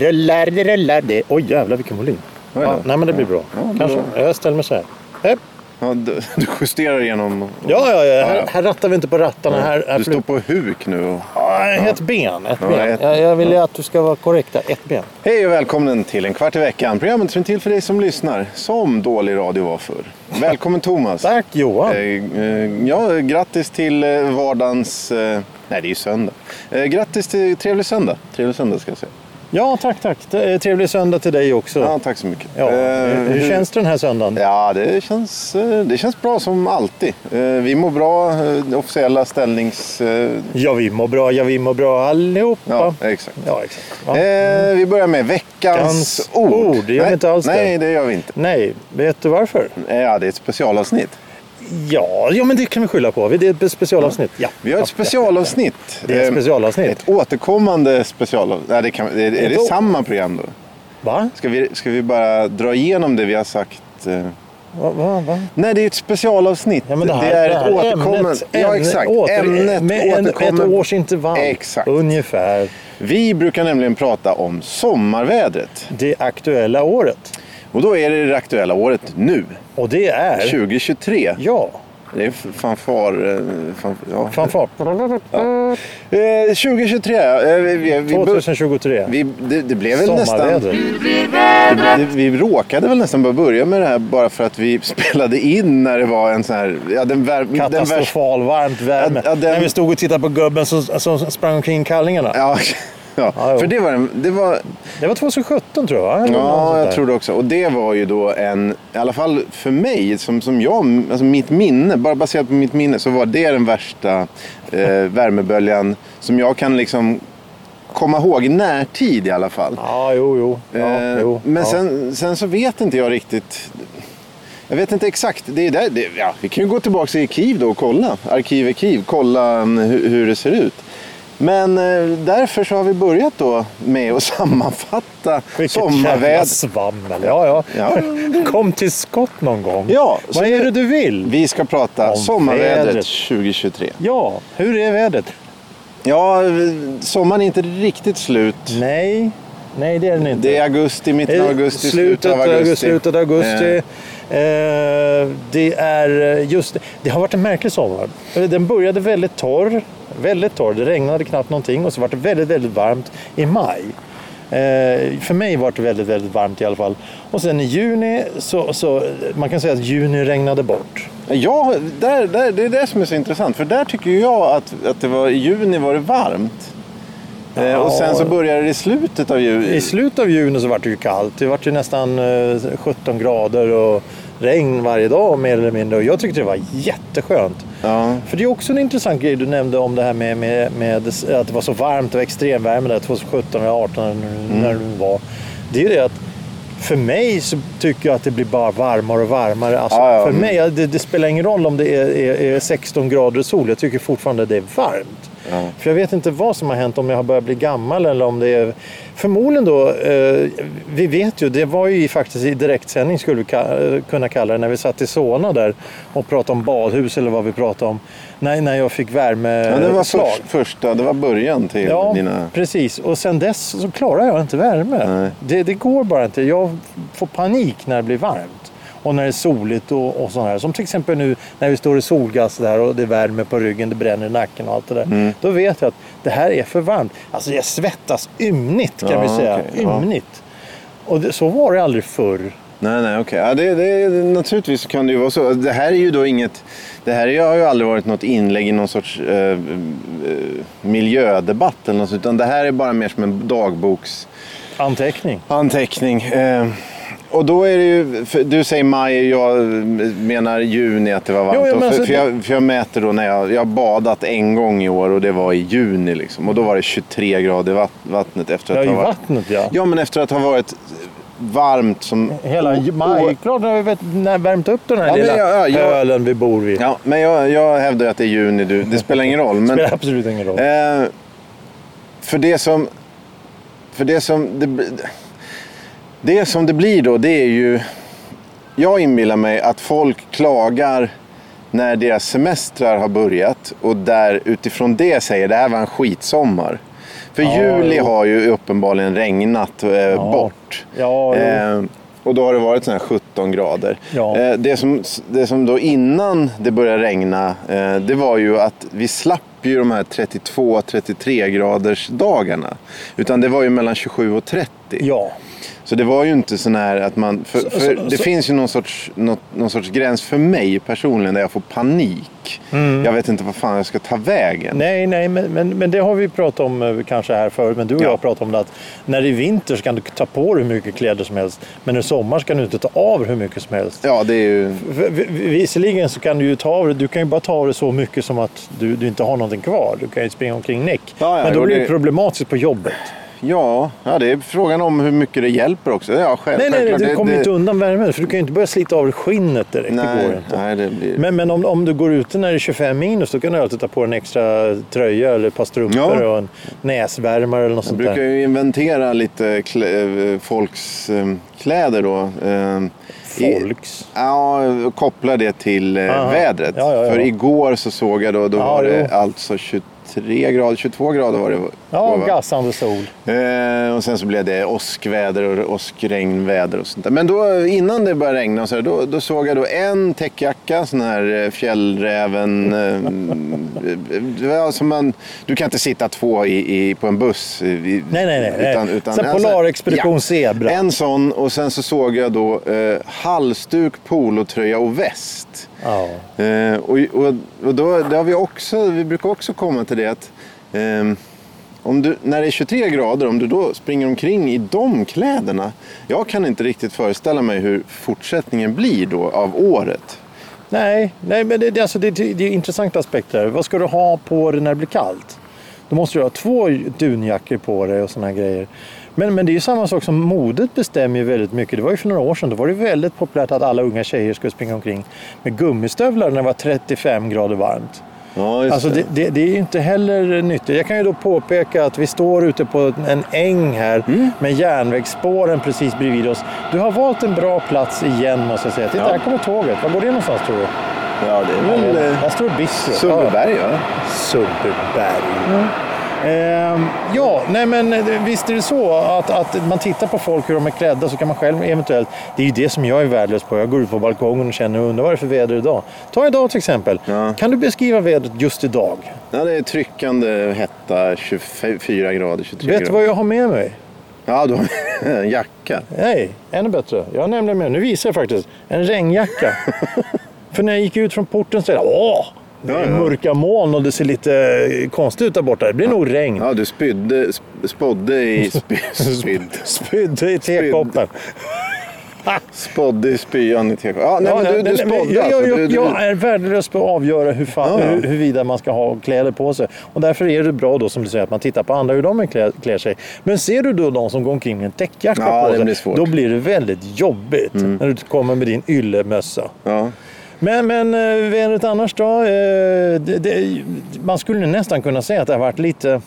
Det rullar, det rullar, det... Oj jävlar vilken volym. Då. Ja, nej men det blir bra. Ja, Kanske. var- Jag ställer mig så här. Hej. Ja, du, du justerar genom... Ja, ja, ja. Här, ja. här rattar vi inte på rattarna. Här, här Du står på huk nu. Och... Ja, ett ben. Ett Ja, ben. ett- Jag, jag vill ju att du ska vara korrekt. Ett ben. Hej och välkommen till en kvart i veckan. Programmet som är till för dig som lyssnar. Som dålig radio var förr. Välkommen Thomas. Tack Johan. Eh, eh, ja, grattis till eh, vardagens... Eh, nej, det är ju söndag. Eh, grattis till trevlig söndag. Trevlig söndag ska jag säga. Ja, tack, tack. Trevlig söndag till dig också. Ja, tack så mycket. Ja, Eh, hur, känns det den här söndagen? Ja, det känns, eh, det känns bra som alltid. Eh, Vi mår bra. officiella ställnings... Ja, vi mår bra. Ja, vi mår bra allihopa. Ja, exakt. Ja, exakt. Ja. Vi börjar med veckans Veckans ord. ord, det gör vi nej, inte alls det. Nej, det gör vi inte. Nej, vet du varför? Ja, det är ett specialavsnitt. Ja, ja, men det kan vi skylla på. Det är ett specialavsnitt. Ja. Vi har ett specialavsnitt. Det är ett Eh, specialavsnitt. Ett återkommande specialavsnitt. Nej, det kan, är, är det Ett samma program då? Va? Ska vi, ska vi bara dra igenom det vi har sagt? eh? Va? Va? Va? Nej, det är ett specialavsnitt. Ja, det, här, är det ett återkommande... ämnet, ja, exakt. åter, ämnet med en, ett återkommer- års intervall. Exakt. Ungefär. Vi brukar nämligen prata om sommarvädret. Det aktuella året. Och då är det det aktuella året nu. Och det är... 2023. Ja, Det är fanfar... eh, fan, ja. fanfar. Eh, 2023. Eh, vi, vi, vi, 2023. vi, det, det blev väl nästan... Sommarväder. Det, vi råkade väl nästan bara börja med det här bara för att vi spelade in när det var en sån här... Ja, den, vär, den värsta... Katastrofal varmt värme. Ja, ja, den- När vi stod och tittade på gubben som, som sprang omkring kallingarna. Ja, ja, för det var, en- det var... Det var 2017 tror jag. eller Ja, jag tror det också. Och det var ju då en, i alla fall för mig, som, som jag, alltså mitt minne, bara baserat på mitt minne, så var det den värsta eh, värmeböljan som jag kan liksom komma ihåg i närtid i alla fall. Ja, jo, jo. Ja, Eh, jo men ja. sen, sen så vet inte jag riktigt. Jag vet inte exakt. Det är där, det, ja, vi kan ju gå tillbaka i Kiv då och kolla. Arkivet Kiv. Kolla mm, hur, hur det ser ut. Men eh, därför så har vi börjat då med att sammanfatta Vilket sommarvädret. svammel. Ja, ja. Ja. Kom till skott någon gång. Ja, Vad är det du vill? Vi ska prata Om sommarvädret vädret. 2023. Ja, hur är vädret? Ja, eh, sommaren är inte riktigt slut. Nej, nej det är den inte. Det är augusti, mitten av augusti, slutet slutet av augusti. Slutet av augusti. Eh, det är just det har varit en märklig sommar. Den började väldigt torr. Väldigt torr. Det regnade knappt någonting och så var det väldigt, väldigt varmt i maj. Eh, för mig var det väldigt, väldigt varmt i alla fall. Och sen i juni så, så man kan säga att juni regnade bort. Ja, där, där, det är det som är så intressant. För där tycker jag att, att det var, i juni var det varmt. Eh, och sen så började det i slutet av juni. I slutet av juni så var det ju kallt. Det var ju nästan eh, 17 grader och regn varje dag mer eller mindre. Och jag tyckte det var jätteskönt. Ja. För det är också en intressant grej du nämnde om det här med, med, med att det var så varmt och extremvärme där 2017 eller 2018 Mm. när det var. Det är ju det att för mig så tycker jag att det blir bara varmare och varmare. Alltså, Ja, ja. För mig, det, det spelar ingen roll om det är, är, är 16 grader sol. Jag tycker fortfarande det är varmt. Ja. För jag vet inte vad som har hänt, om jag har börjat bli gammal eller om det är... Förmodligen då, eh, vi vet ju, det var ju faktiskt i direktsändning skulle vi eh, kunna kalla det, när vi satt i Solna där och pratade om badhus eller vad vi pratade om. När, när jag fick Ja, det var värmeslag. först, första, det var början till Ja, dina... precis. Och sen dess så klarar jag inte värme. Nej. Det, det går bara inte. Jag får panik när det blir varmt. Och när det är soligt och, och sånt här. Som till exempel nu när vi står i solgas där och det värmer på ryggen, det bränner i nacken och allt det där. Mm. Då vet jag att det här är för varmt. Alltså jag svettas ymnigt kan Ja, vi säga. ja. Ymnigt. Och det, så var det aldrig förr. Nej, nej, okej. Ja, det, det, naturligtvis kan det ju vara så. Det här är ju då inget... Det här har ju aldrig varit något inlägg i någon sorts eh, eh, miljödebatt eller något, utan det här är bara mer som en dagboksanteckning. Anteckning. Eh, och då är det ju, för du säger maj, jag menar juni att det var varmt. Jo, ja, men för, alltså för, det- jag, för jag mäter då när jag, jag har badat en gång i år och det var i juni liksom. Och då var det 23 grader i vatt, vattnet efter Ja, att i ha varit... vattnet ja. Ja, men efter att ha varit varmt som... Hela maj. Klart när vi när värmt upp den här Ja, lilla ja, ja, pölen vi bor vid. Ja, men jag, jag hävdar att det är juni. Du. Det spelar ingen roll. Det Men, spelar absolut ingen roll. eh, för det som... För det som det, det som det blir då, det är ju... Jag inbillar mig att folk klagar när deras semestrar har börjat och där utifrån det säger det här var en skitsommar. För Ja, juli jo. har ju uppenbarligen regnat eh, bort. Ja. Eh, och då har det varit sådana här 17 grader. Ja. Eh, det, som, det som då innan det började regna, eh, det var ju att vi slapp ju de här 32-33 graders dagarna. Utan det var ju mellan 27 och 30. ja. Så det var ju inte sån här att man... För, Så- för så- det så- finns ju någon sorts, något, någon sorts gräns för mig personligen där jag får panik. Jag vet inte vad fan jag ska ta vägen. Mm. Nej, nej, men, men, men det har vi pratat om eh, kanske här förut. Men du och Ja. jag har pratat om det att när det är vinter så kan du ta på dig hur mycket kläder som helst. Men i sommar ska du inte ta av hur mycket som helst. Ja, det är ju... Visserligen så kan du ju ta av det, du kan ju bara ta av det så mycket som att du, du inte har någonting kvar. Du kan ju springa omkring näck. Ja, ja, men då blir det- problematiskt på jobbet. Ja, ja, det är frågan om hur mycket det hjälper också. Ja, själv, Nej, nej, nej, du Det- kommer det- inte undan värmen för du kan ju inte börja slita av dig skinnet direkt. det går Nej, inte. nej, det blir... Men, men om, om du går ute när det är 25 minus då kan du alltid ta på en extra tröja eller ett par strumpor Ja. och en näsvärmare eller något Jag sånt brukar där. ju inventera lite klä, folks eh, kläder då. Eh, i- Folks. Ja, och koppla det till eh, Aha. vädret. Ja, ja, ja. För igår så såg jag då, då Ja, var det alltså 23 grader, 22 grader var det. Ja, var, va? gassande sol. Eh, och sen så blev det åskväder och åskregnväder och sånt där. Men då, innan det började regna och så där, då, då såg jag då en täckjacka, sån här eh, fjällräven. Eh, ja, som man, du kan inte sitta två i, i, på en buss. I, Nej, nej, nej. Utan, utan, Så en Polarexpedition ja, Zebra. En sån och sen så såg jag då eh, halsduk, polotröja och väst. Ja. Eh, och och, och då, det har vi, också, vi brukar också komma till det att ehm, om du, när det är 23 grader, om du då springer omkring i de kläderna. Jag kan inte riktigt föreställa mig hur fortsättningen blir då av året. Nej, nej, men det, det, alltså, det, det, det är intressanta aspekter. Vad ska du ha på dig när det blir kallt? Då måste du ha två dunjackor på dig och såna här grejer. Men, men det är ju samma sak som modet bestämmer ju väldigt mycket. Det var ju för några år sedan, då var det väldigt populärt att alla unga tjejer skulle springa omkring med gummistövlar när det var 35 grader varmt. Ja, Alltså det, det, det är ju inte heller nyttigt. Jag kan ju då påpeka att vi står ute på en äng här Mm. med järnvägsspåren precis bredvid oss. Du har valt en bra plats igen måste jag säga. Titta, Ja. här kommer tåget. Var går det någonstans tror du? Ja, det är väl eh, Där står Bistro. Sundbyberg, ja. Sundbyberg. Ehm, ja, nej men eh, visst är det så att, att man tittar på folk hur de är klädda så kan man själv eventuellt... Det är ju det som jag är värdelös på. Jag går ut på balkongen och känner och undrar vad det är för väder idag. Ta idag till exempel. Ja. Kan du beskriva vädret just idag? ja. Det är tryckande hetta, 24 grader, 23 Vet du grader. vad jag har med mig? Ja, du har en jacka. Nej, ännu bättre. Jag har nämligen med, nu visar jag faktiskt, en regnjacka. För när jag gick ut från porten så är det, åh! Det är Ja, ja. mörka moln och det ser lite eh, konstigt ut där borta. Det blir nog regn. Ja, du spydde, sp- spådde i spy, spyd. Spydde i tekoppen. Spådde i spyan i tekoppen. Ja, nej, Ja, men ja, du, du nej, men spådde jag, alltså. jag, Du, jag, du, jag är värdelös på att avgöra hur fan, Ja, ja. hur, huruvida man ska ha kläder på sig. Och därför är det bra då som du säger att man tittar på andra hur de klär, klär sig. Men ser du då de som går omkring med en täckjacka Ja, på sig. blir. Mm. Då blir det väldigt jobbigt när du kommer med din yllemössa. ja. Men, men eh, vädret annars då? Eh, det, det, man skulle nästan kunna säga att det har varit lite,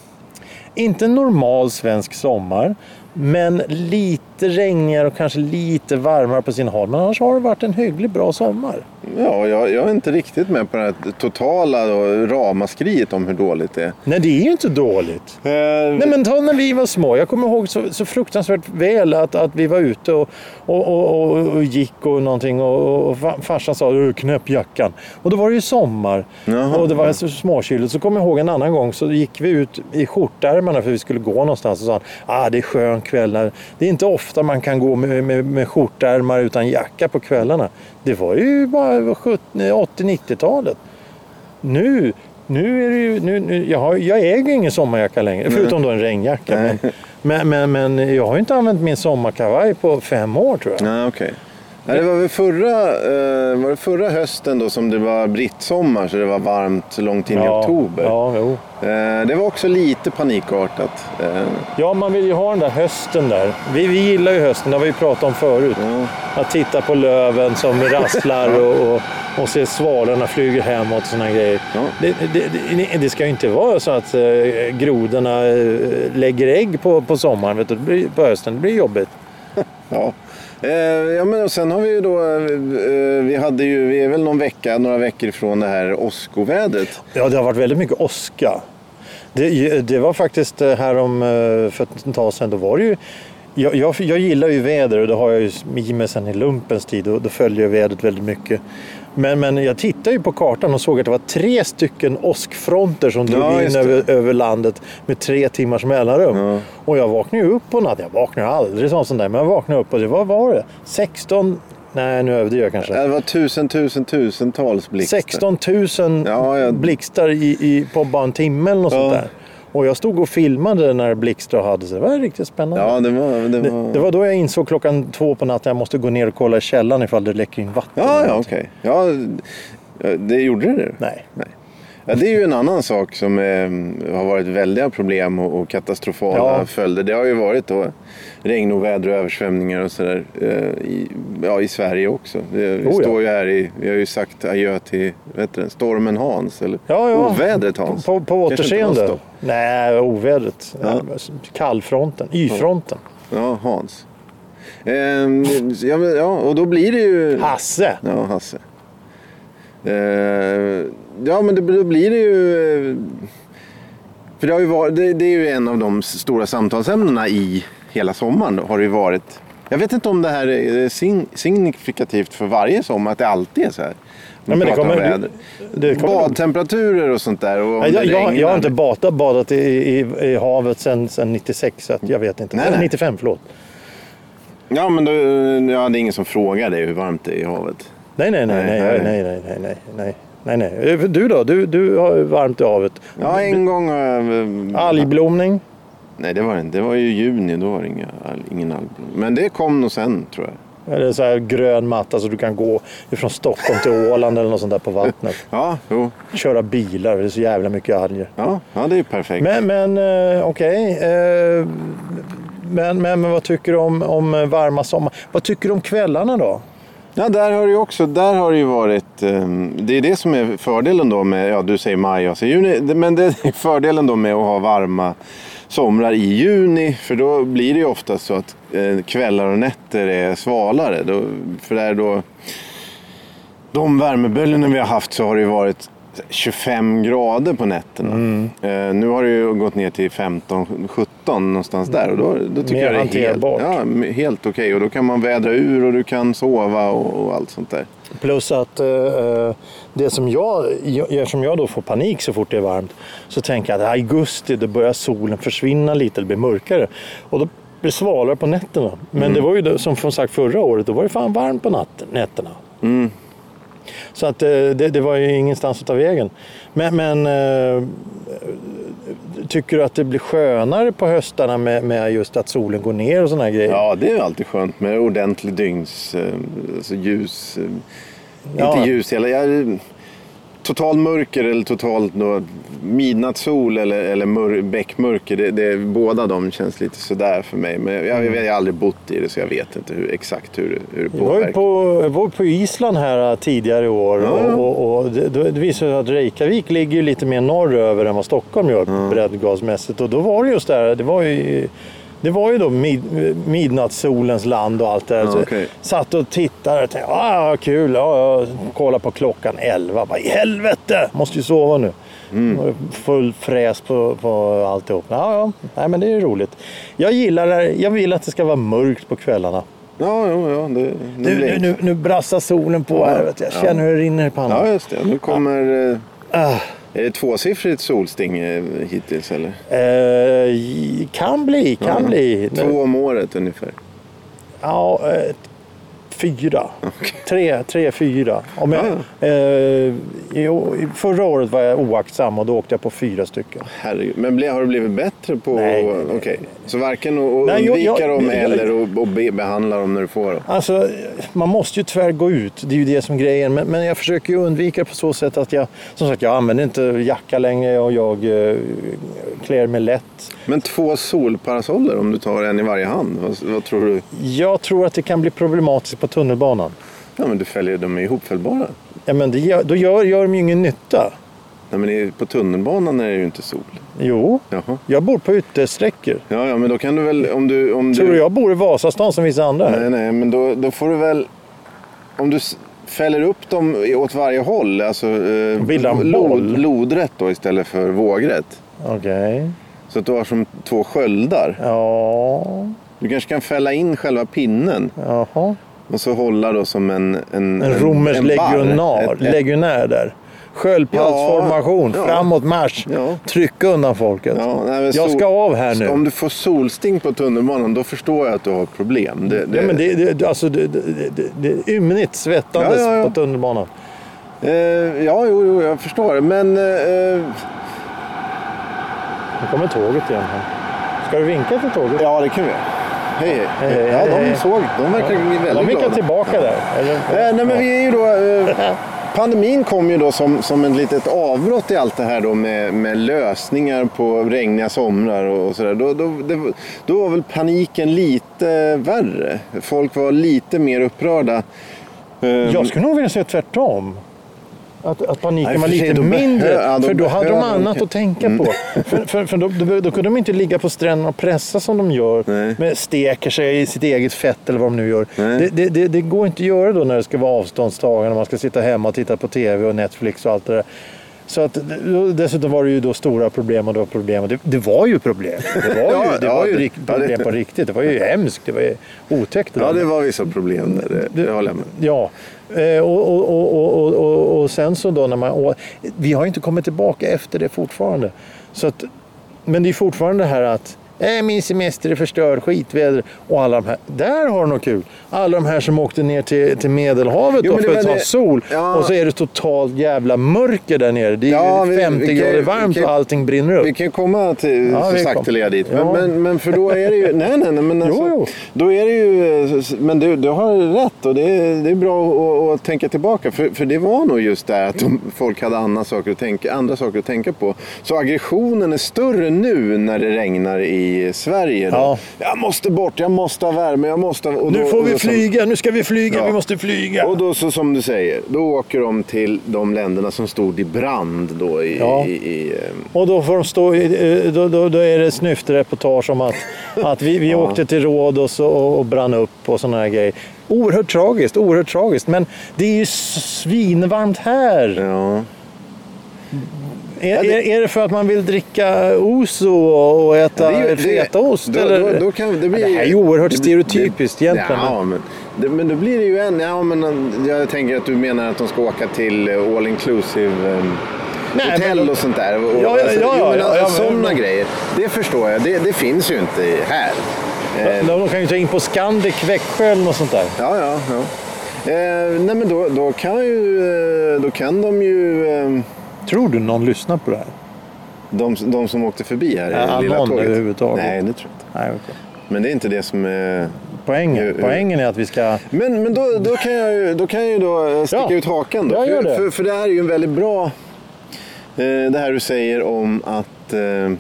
inte normal svensk sommar, men lite regnigare och kanske lite varmare på sina håll. Men annars har det varit en hyggligt bra sommar ja jag, jag är inte riktigt med på det här totala då, ramaskriet om hur dåligt det är. Nej, det är ju inte dåligt. Eh, Nej men ta när vi var små. Jag kommer ihåg så, så fruktansvärt väl att, att vi var ute och, och, och, och, och gick och någonting och, och fa- farsan sa "Ö, knäpp jackan. Och då var det ju sommar Jaha. och det var så småkyligt. Så kommer jag ihåg en annan gång så gick vi ut i skjortärmarna för vi skulle gå någonstans och sa ah, det är skön kväll. Det är inte ofta man kan gå med, med, med skjortärmar utan jacka på kvällarna. Det var ju bara 70 80-90-talet. Nu, nu är det ju, nu, nu, jag, har, jag äger ingen sommarjacka längre, förutom då en regnjacka. Men, men, men, men jag har ju inte använt min sommarkavaj på fem år tror jag. Nej, okej. Nej, det var väl förra, eh, var det förra hösten då som det var brittsommar så det var varmt långt in i oktober. Ja, jo. Eh, det var också lite panikartat. Eh, ja, man vill ju ha den där hösten där. Vi, vi gillar ju hösten, det har vi ju pratat om förut. ja. Att titta på löven som rasslar och, och, och se svalorna flyger hemåt och sådana grejer. Ja. Det, det, det, ska ju inte vara så att grodorna lägger ägg på, på sommaren. Vet du. På hösten. Det blir jobbigt. Ja. Eh, ja, men och sen har vi ju då, eh, vi hade ju, vi är väl någon vecka, några veckor ifrån det här åskovädret. Ja, det har varit väldigt mycket åska. Det, det var faktiskt härom, här om eh, för ett tag sedan, då var det ju jag, jag, jag gillar ju väder och det har jag ju i mig sedan i lumpens tid och då följer jag vädret väldigt mycket. Men, men jag tittade ju på kartan och såg att det var tre stycken åskfronter som drog Ja, in över, över landet med tre timmars mellanrum. Ja. Och jag vaknade ju upp på natten. Jag vaknar aldrig som sån där, men jag vaknade upp och det var, var det? 16... Nej, nu överdriver jag kanske. Det var tusen, tusen, tusentals blixtar. 16 000 Ja, ja. blixtar i, i, på bara en timme eller något sånt där. Och jag stod och filmade när blixtar hade sig. Det var riktigt spännande. Ja, det var... Det var... Det, det var då jag insåg klockan två på natten att jag måste gå ner och kolla i källaren ifall det läcker in vatten. Ja, ja, okej. Ja, det gjorde det? Nej. Nej. Ja, det är ju en annan sak som eh, har varit väldiga problem och, och katastrofala Ja. följder. Det har ju varit då regnoväder och översvämningar och sådär eh, i, ja, i Sverige också. Det, vi Oh, ja. står ju här i, vi har ju sagt adjö till heter det, stormen Hans eller Ja, ja. ovädret Hans. På, på återseende. Nej, ovädret. Ja. Kallfronten. Y-fronten. Ja, Hans. Ja, men- ja, och då blir det ju... Hasse. Ja, Hasse. Eh, ja, men det, då blir det ju... eh, För det, har ju varit, det, det är ju en av de stora samtalsämnena i hela sommaren. Har det varit. Jag vet inte om det här är sign- signifikativt för varje sommar, att det alltid är så här. Ja, men det kommer- väder. det kommer- Badtemperaturer och sånt där. Och Nej, jag, jag, jag har inte badat, badat i, i, i havet sedan sen 96, så att jag vet inte. Nej, nej. 95, förlåt. Ja, men då, ja, det är ingen som frågar dig hur varmt det är i havet. Nej, nej, nej, Nej, nej, nej. nej, nej, nej, nej, nej, nej, nej. Du då? Du, du har varmt i havet. Ja, en gång eh, Algblomning? Nej, det var det inte. Det var ju juni. Då var det inga, ingen algblom. Men det kom nog sen, tror jag. Eller så här grön matta så du kan gå ifrån Stockholm till Åland eller något sånt där på vattnet. Ja, jo. Köra bilar, det är så jävla mycket alger. Ja, ja det är ju perfekt. Men, men eh, okej. eh, men, men, men vad tycker du om, om varma sommar? Vad tycker du om kvällarna då? Ja, där har det ju också, där har det ju varit, ehm, det är det som är fördelen då med, ja du säger maj, jag säger juni, men det är fördelen då med att ha varma somrar i juni, för då blir det ju ofta så att eh, kvällar och nätter är svalare. Då, för där då, de värmeböljorna vi har haft så har det ju varit 25 grader på nätterna. Eh, nu har det ju gått ner till 15-17 någonstans där och då, då tycker Mer jag det är helt, hanterbart. ja, helt okej. Och då kan man vädra ur och du kan sova och, och allt sånt där. Plus att eh, eh, det som jag, jag, som jag då får panik så fort det är varmt, så tänker jag att i augusti då börjar solen försvinna lite, det blir mörkare. Och då blir det svalare på nätterna. Men det var ju som sagt förra året, då var det fan varmt på natten, nätterna. Så att eh, det, det var ju ingenstans att ta vägen. Men, men eh, tycker du att det blir skönare på höstarna med, med just att solen går ner och sådana grejer? Ja, det är ju alltid skönt med ordentlig dygns eh, alltså ljus. Ja. Inte ljus hela... Jag, total mörker eller totalt midnattssol eller, eller mör, bäckmörker. Det, det, båda de känns lite sådär för mig. Men jag, jag, jag har aldrig bott i det så jag vet inte hur, exakt hur, det- hur det Jag var påverkar. på, jag var på Island här äh, tidigare i år Ja. och, och, och det, det visar sig att Reykjavik ligger lite mer norröver än vad Stockholm gör breddgradsmässigt. Och då var det just där, det var ju, det var ju då mid, midnattssolens land och allt det där. Ja, okej. Satt och tittade och tänkte, ah, vad kul, ja, ja. kolla på klockan 11. Bara, I helvete, måste ju sova nu. Mm. Full fräs på, på alltihop. Ja, ja. Nej, men det är ju roligt. Jag gillar det, jag vill att det ska vara mörkt på kvällarna. Ja, ja, ja. Det, det Nu, nu, nu, nu brassar solen på här. Jag känner hur det rinner i pannan. Ja, just det. Nu kommer... eh, Ah, Är det tvåsiffrigt solsting eh, hittills eller? eh, kan bli, kan Ja. bli. Två om året ungefär. Ja, fyra. Tre, tre, fyra. Om jag, eh, i, förra året var jag oaktsam och då åkte jag på fyra stycken. Herregud. Men ble, har du blivit bättre på... Nej, nej, nej, Så varken att Nej, jag- undvika jag- dem eller att be, behandla dem när du får dem? Alltså, man måste ju tyvärr gå ut. Det är ju det som är grejen. Men, men jag försöker ju undvika på så sätt att jag, som sagt, jag använder inte jacka längre och jag eh, klär mig lätt. Men två solparasoller om du tar en i varje hand. Vad, vad tror du? Jag tror att det kan bli problematiskt på tunnelbanan. Ja, men du fäller de är ihopfällbara. Ja, men det då gör, gör de ju ingen nytta. Nej, men på tunnelbanan är det ju inte sol. Jo, Jaha. jag bor på yttersträckor. Ja, ja, men då kan du väl... Om du, om Tror du... jag bor i Vasastan som vissa andra? Nej, nej, men då, då får du väl... Om du fäller upp dem åt varje håll, alltså eh, lod, lodrätt då istället för vågrätt. Okej. Så att du har som två sköldar. Ja. Du kanske kan fälla in själva pinnen Jaha. Och så hålla då som en... En, En romersk en barr. legionär. Ett- ett- Legionär där. Sköldpaddsformation. Ja. Framåt marsch. Ja. Trycka undan folket. Ja, nej, jag ska av här nu. Om du får solsting på tunnelbanan då förstår jag att du har problem. Det, det, Ja, men det, det, alltså, det, det, det, det är ymnigt svettandes Ja, på tunnelbanan. eh, ja, jo, jo, jag förstår. Men eh, Nu kommer tåget igen. Här. Ska du vinka till tåget? ja, det kan vi göra. Hej, hej. Hej, hej, ja, de såg. De verkar väldigt De vinkar glada. tillbaka där. Eller? Eh, nej, men vi är ju då... Eh, pandemin kom ju då som, som ett litet avbrott i allt det här då med, med lösningar på regniga somrar och, och sådär. Då, då, det, då var väl paniken lite värre. Folk var lite mer upprörda. Jag skulle nog vilja säga tvärtom. Att, att paniken Nej, var lite mindre. ja, för då hade de annat att tänka på. För, för, för då, då, då kunde de inte ligga på stränderna och pressa som de gör. Nej. Med steker sig i sitt eget fett eller vad de nu gör. Det, det, det, det går inte att göra då när det ska vara avståndstagande man ska sitta hemma och titta på tv och Netflix och allt det där. Så att, dessutom var det ju då stora problem och det var problem. Och det, det var ju problem. Det var ju, Ja, det ja, var ju det- ja, problem på riktigt. Det var ju hemskt. Det var ju otäckt. ja, där. det var vissa problem där. Det, det håller jag med. Ja, eh, och, och, och, och, och, och, sen så då när man... Vi har ju inte kommit tillbaka efter det fortfarande. Så att, men det är fortfarande det här att äh, min semester är förstörd, skitväder och alla de här. Där har de något kul. Alla de här som åkte ner till, till Medelhavet Jo, för att ha det- sol. Ja. Och så är det totalt jävla mörker där nere. Det är Ja, ju vi- 50 vi kan- grader vi varmt kan- och allting brinner upp. Vi kan komma till, Ja, så vi sakteliga dit. Men, Ja. men, men för då är det ju... Nej, nej, nej. Men alltså, Jo, jo. Då är det ju... Men du, du har rätt och det är, det är bra att, att tänka tillbaka. För, för det var nog just det att de, folk hade andra saker, att tänka, andra saker att tänka på. Så aggressionen är större nu när det regnar i Sverige. Då. Ja. Jag måste bort, jag måste ha värme, jag måste ha... Nu får vi flyga, nu ska vi flyga, Ja. vi måste flyga. Och då så som du säger, då åker de till de länderna som stod i brand då i... Ja. i, i eh, Och då får de stå, i- då, då, då är det snyftreportage om att, att vi, vi åkte till Rhodos och, och brann upp och sådana här grejer. Oerhört tragiskt, oerhört tragiskt. Men det är ju svinvarmt här. ja. Är, är, är det för att man vill dricka ouzo och äta Det ju- det- fetaost? då- eller? då- då kan- det blir Ja, det här är ju oerhört det- stereotypiskt egentligen. Ja, men, det, men då blir det ju en... Ja, men eh, jag tänker att du menar att de ska åka till eh, all inclusive eh, Nej, hotell men- och sånt där. Och, Ja, ja, alltså, ja, ja, alltså, ja, men- sådana men- grejer. Det förstår jag. Det, det finns ju inte här. Eh, De, de kan ju ta in på Scandic, Växjö eller något sånt där. Ja, ja, ja. Eh, nej, men då, då, kan ju, eh, då kan de ju... Eh, Tror du någon lyssnar på det här? de, de som åkte förbi här i Ja, lilla någon tåget. överhuvudtaget. Nej, det tror jag inte. Nej, okej. Men det är inte det som är... Poängen, Hur- hur- poängen är att vi ska... Men, men då, då, kan jag ju, då kan jag då eh, sticka Ja. ut hakan. Då. Det. För, för det här är ju en väldigt bra... Eh, det här du säger om att eh,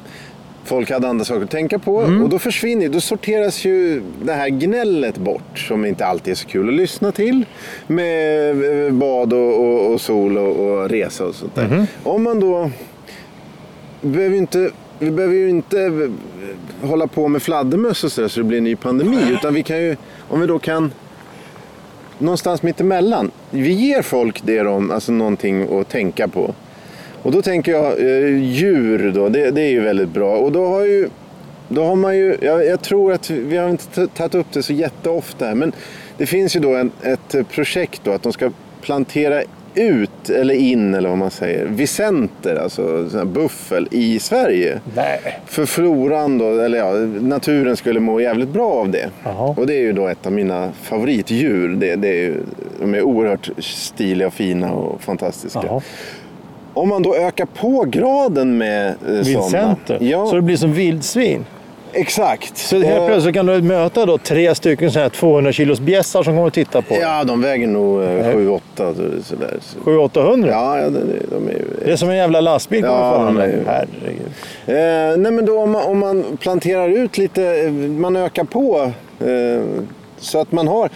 folk hade andra saker att tänka på. Mm. Och då försvinner då sorteras ju det här gnället bort som inte alltid är så kul att lyssna till. Med eh, bad och, och, och sol och, och resa och sånt där. Mhm. Om man då... Vi behöver inte, vi behöver ju inte eh, hålla på med fladdermöss och sådär så det blir en ny pandemi. Utan vi kan ju, om vi då kan någonstans mitt emellan. Vi ger folk det de, alltså någonting att tänka på. Och då tänker jag eh, djur då, det, det är ju väldigt bra. Och då har ju, då har man ju, jag, jag tror att vi har inte tagit upp det så jätteofta här, men det finns ju då en, ett projekt då att de ska plantera ut eller in eller vad man säger, vicenter, alltså buffel i Sverige. Nej. För floran då, eller ja, naturen skulle må jävligt bra av det. Jaha. Och det är ju då ett av mina favoritdjur. Det, det är ju, de är oerhört stiliga och fina och fantastiska. Jaha. Om man då ökar på graden med eh, sådana. Vildsenter. Ja, Så det blir som vildsvin. exakt. Så helt Eh, plötsligt kan du möta då tre stycken så här 200 kilos bjässar som kommer att titta på. Ja, de väger nog eh, Nej. 7-8 sådär. Så- 700-800? Ja, ja de, de är ju... Det är som en jävla lastbil Ja, är ju- Herregud. Eh, nej men då om man, om man planterar ut lite, eh, man ökar på eh, så att man har,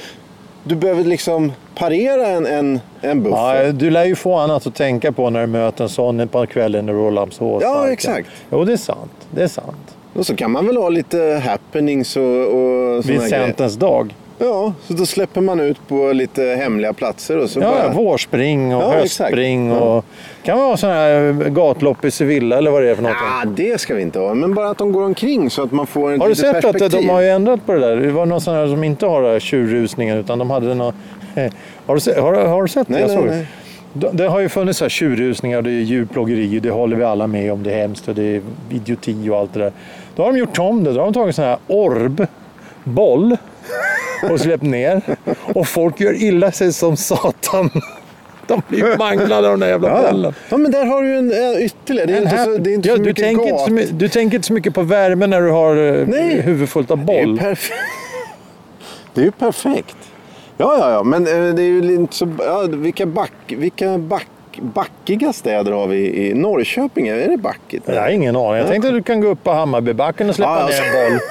du behöver liksom parera en, en, en buffel. Ja, du lär ju få annat att tänka på när du möter en sån på kvällen i Rålambshovsparken. Ja, exakt. Jo, det är sant. Det är sant. Och så kan man väl ha lite happenings och, och grejer. Vincentens dag. Ja, så då släpper man ut på lite hemliga platser och så Ja, bara... vårspring och Ja, höstspring. exakt. Och, kan vara sådana här gatlopp i Sevilla eller vad det är för något. Ja, det ska vi inte ha. Men bara att de går omkring så att man får en Har du sett att perspektiv. de har ju ändrat på det där? Det var någon sån här som inte har det här tjurrusningen utan de hade någon... Har du har, har du sett Nej, det? Jag nej, såg det. nej. Det- Det har ju funnits så här tjurrusningar, det är djurplågeri, det håller vi alla med om, det är hemskt och det är idioti och allt det där. Då har de gjort om det, då har de tagit sån här orb-boll och släppt ner. Och folk gör illa sig som satan. De blir manglade av den där jävla Ja, bollen. ja, men där har du en äh, ytterligare. Det är En inte så, det är inte ja, så du, mycket tänker inte så, du tänker inte så mycket på värme när du har eh, Nej. huvud fullt av Det är ju boll. perfekt. Det är ju perfekt. Ja, ja, ja, men eh, det är ju inte så... Ja, vilka back, vilka back, backiga städer har vi i Norrköping? Är det backigt? Jag har ingen aning. Jag tänkte att du kan gå upp på Hammarbybacken och släppa Ja, ner alltså. en boll.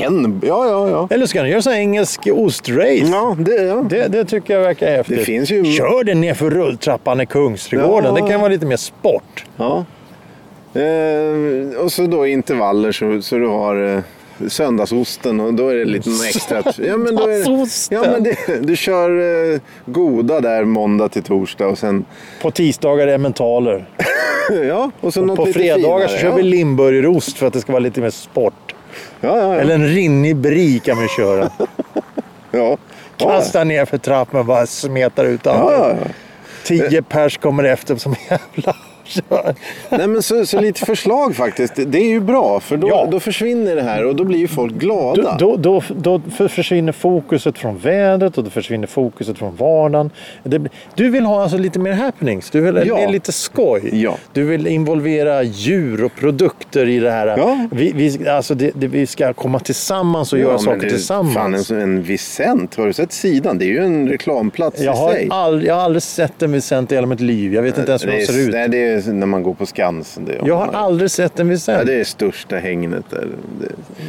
En? Ja, ja, ja. Eller ska du göra sån här engelsk ostrace? Ja, det, ja. Det, det tycker jag verkar häftigt. Det finns ju- Kör den ner för rulltrappan i Kungsträdgården. Ja. Det kan vara lite mer sport. ja. Eh, och så då intervaller så, så du har eh, söndagsosten och då är det lite extra... Ja, men då är det, ja, men det, du kör eh, goda där måndag till torsdag och sen... På tisdagar är mentaler. Ja, och så något På fredagar finare. så kör ja. vi limburgerost för att det ska vara lite mer sport. Ja, ja, ja. Eller en rinnig brie kan vi köra. ja. Kasta ner för trappan och bara smetar ut Ja, alla. ja, ja. Tio pers kommer efter som jävla kör. Nej, men så, så lite förslag faktiskt. Det är ju bra, för då, Ja. då försvinner det här och då blir ju folk glada. Då, då, då, då försvinner fokuset från vädret och då försvinner fokuset från vardagen. Det, du vill ha alltså lite mer happenings. Du vill Ja. lite skoj. Ja. Du vill involvera djur och produkter i det här. Ja. Vi, vi, alltså det, det, vi ska komma tillsammans och göra saker tillsammans. Fan, en, en Vicent, har du sett sidan? Det är ju en reklamplats jag, i har sig. aldrig, jag har aldrig sett en Vicent i hela mitt liv. Jag vet inte ens hur de ser ut. Nej, det är när man går på Skansen. Det Jag har aldrig sett en Ja, Vicent. det är största hängnet där.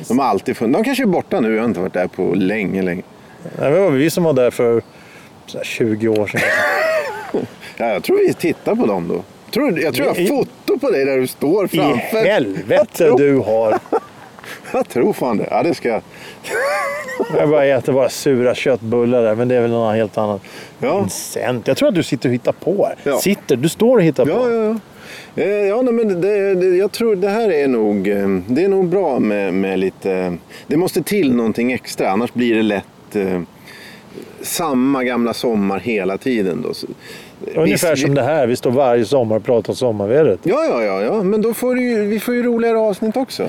De har alltid funnits. De kanske är borta nu. Jag har inte varit där på länge, länge. Det var vi som var där för så här 20 år sedan. Ja, jag tror vi tittar på dem då. Tror, jag tror jag har I- foto på dig där du står I framför. Jag helvete du har. Jag tror fan det. Ja, det ska jag. Jag bara äter bara sura köttbullar där, men det är väl något helt annat. Ja. Vincent, jag tror att du sitter och hittar på här. Ja. Sitter, du står och hittar på. Ja, ja, ja. Eh, Ja, nej, men det, det, jag tror det här är nog, eh, det är nog bra med, med lite... Det måste till någonting extra, annars blir det lätt eh, samma gamla sommar hela tiden. Då. Ungefär Visst, som vi, det här, vi står varje sommar och pratar om sommarvädret. Ja, ja, ja, ja, men då får ju- vi får ju roligare avsnitt också.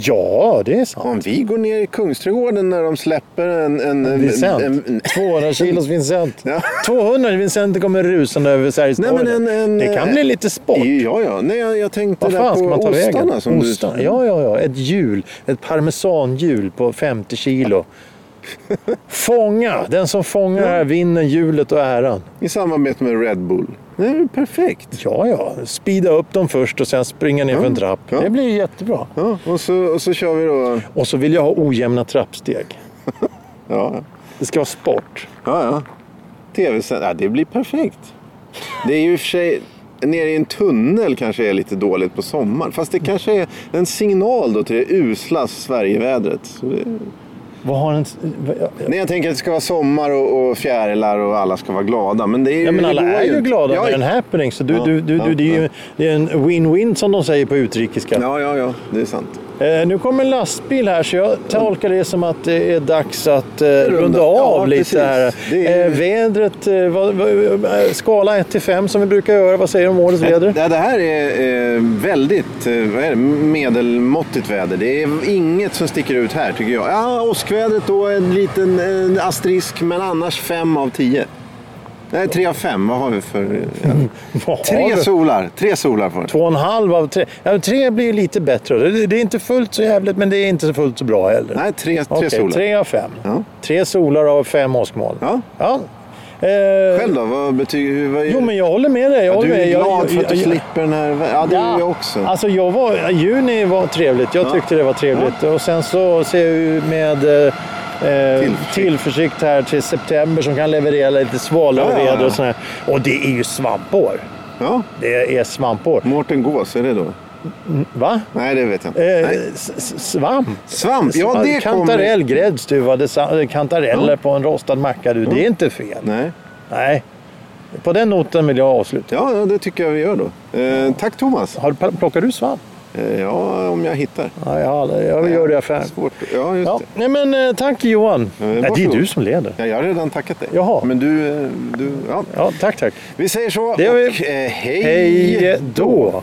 Ja, det är sant. Om vi går ner i Kungsträdgården när de släpper en... en, en, Vincent. en, en 200 kilos Vincent. Ja. 200 Vincent kommer rusande över men torg. Det kan bli lite sport. Ja, ja. Nej, jag, jag tänkte där på man ta ostarna vägen? som Ostarna. du... Ja, ja, ja. Ett hjul. Ett parmesanhjul på 50 kilo. Fånga! Den som fångar här vinner hjulet och äran. I samarbete med Red Bull. Det är perfekt. Ja, ja. Speeda upp dem först och sen springa ner för en trapp. ja. Det blir jättebra. Ja, och, så, och så kör vi då... Och så vill jag ha ojämna trappsteg. Ja, Det ska vara sport. ja. ja. tv ja, det blir perfekt. Det är ju i och för sig... Nere i en tunnel kanske är lite dåligt på sommaren. Fast det kanske är en signal då till det usla Sverigevädret. Så det... Vad har en... Nej, jag tänker att det ska vara sommar och, och fjärilar och alla ska vara glada. Men det är ju... Ja, men alla är ju glada ja, med en happening. Så du, Ja, du, du, ja, du, det är ju det är en win-win som de säger på utrikiska. Ja, ja, ja. Det är sant. Eh, nu kommer en lastbil här så jag tolkar det som att det är dags att eh, runda av ja, lite precis. här. Är- Eh, vädret, skala 1 till 5 som vi brukar göra. Vad säger du om årets väder? Det, här är väldigt är det, medelmåttigt väder. Det är inget som sticker ut här tycker jag. Ja, åskvädret då, en liten en asterisk, men annars fem av tio. Nej, tre av fem. Vad har vi för... Ja. Har Tre solar. Tre solar får. Två och en halv av tre. Ja, tre blir lite bättre. Det, det är inte fullt så jävligt men det är inte så fullt så bra heller. Nej, tre, tre Okej, solar. tre av fem. Ja. Tre solar av fem åskmoln. Ja. Ja. Eh, Själv då? Vad betyder... Vad, Jo, men jag håller med dig. Jag ja, du är. Jag- glad jag- för att du jag- slipper den här... Ja, det är jag också. Alltså jag var, juni var trevligt. Jag Ja. tyckte det var trevligt. Och sen så ser jag med eh, eh, Tillförsikt. tillförsikt här till september som kan leverera lite svalare Ja, ja, ja. och sådär. Och det är ju svampår. Ja, Det är svampår. Mårten Gås, är det då? Va? Nej, det vet jag inte. Eh, svamp. Svamp, ja det Kantarell, kommer... gräddstuvade sa- kantareller Ja. på en rostad macka. Du. Det är inte fel. Nej. Nej. På den noten vill jag avsluta. Ja, ja, det tycker jag vi gör då. Eh, tack Thomas. Har du, plockar du svamp? Eh, ja, om jag hittar. Ja, jag, gör det i affären. Svårt. Ja, just Ja. det. Nej, men, eh, tack Johan. Nej, det är du som leder. Ja, jag har redan tackat dig. Jaha. Men du, eh, du ja. Ja, tack, tack. Vi säger så. Det gör vi. Och, eh, hej Hej då. då.